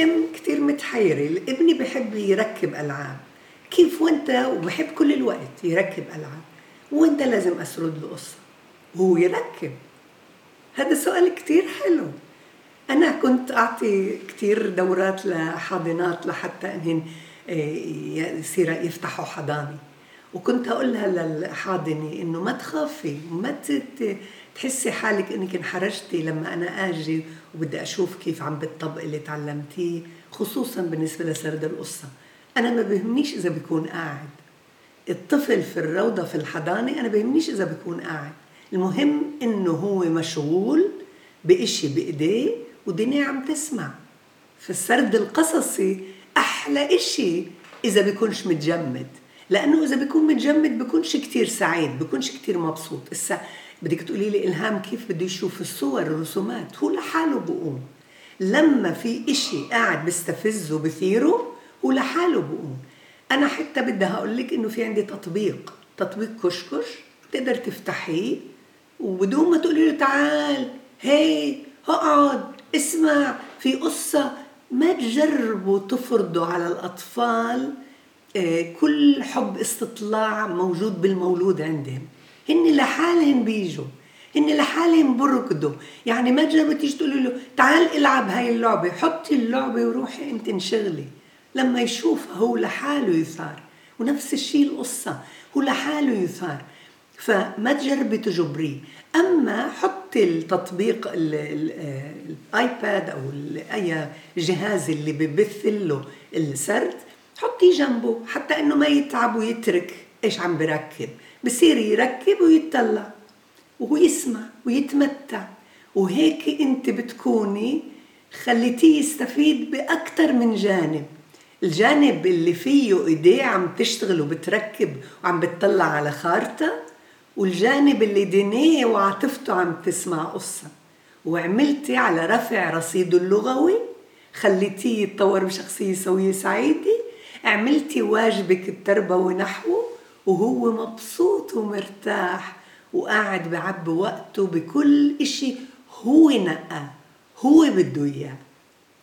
ام كتير متحيرة. ابني بحب يركب ألعاب. كيف وأنت؟ وبحب كل الوقت يركب ألعاب. وأنت لازم أسرد له قصة. وهو يركب. هذا سؤال كتير حلو. أنا كنت أعطي كتير دورات لحاضنات لحتى إنهن آه، يصير يفتحوا حضانة. وكنت أقولها للحاضنة إنه ما تخافي ما تحسي حالك إنك انحرجتي لما أنا أجي وبدي أشوف كيف عم بالطبق اللي تعلمتيه خصوصا بالنسبة لسرد القصة. أنا ما بهمنيش إذا بيكون قاعد. الطفل في الروضة في الحضانة أنا بهمنيش إذا بيكون قاعد. المهم إنه هو مشغول بإشي بإيديه ودنيا عم تسمع. فالسرد القصصي أحلى إشي إذا بيكونش متجمد. لأنه إذا بيكون متجمد بيكونش كتير سعيد بيكونش كتير مبسوط. السا... بدك تقولي لي إلهام كيف بده يشوف الصور الرسومات؟ هو لحاله بقوم. لما في إشي قاعد بيستفزه بثيره هو لحاله بقوم. أنا حتى بدي أقول لك إنه في عندي تطبيق تطبيق كشكش تقدر تفتحيه. وبدون ما تقولي له تعال هي اقعد اسمع في قصة ما تجربوا تفرضوا على الأطفال آه، كل حب استطلاع موجود بالمولود عندهم. هن لحالهم بيجوا. هن لحالهم بركضوا. يعني ما تجربوا تيجي تقولوا له تعال العب هاي اللعبة حطي اللعبة وروحي انت انشغلي. لما يشوفها هو لحاله يثار. ونفس الشيء القصة هو لحاله يثار. فما تجربي تجبريه أما حطي التطبيق الآيباد أو أي جهاز اللي ببث له السرد حطيه جنبه حتى إنه ما يتعب ويترك. إيش عم بركب؟ بصير يركب ويتطلع وهو يسمع ويتمتع. وهيك أنت بتكوني خليتيه يستفيد باكثر من جانب. الجانب اللي فيه إيديه عم تشتغل وبتركب وعم بتطلع على خارطة والجانب اللي دينيه وعاطفته عم تسمع قصة. وعملتي على رفع رصيده اللغوي خليتيه يتطور بشخصية سوية سعيدة عملتي واجبك التربوي نحوه وهو مبسوط ومرتاح وقاعد بعبي وقته بكل إشي هو نقى هو بده إياه.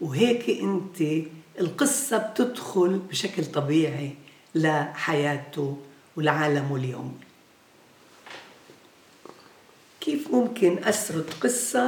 وهيك أنت القصة بتدخل بشكل طبيعي لحياته ولعالمه اليوم كيف ممكن أسرد قصة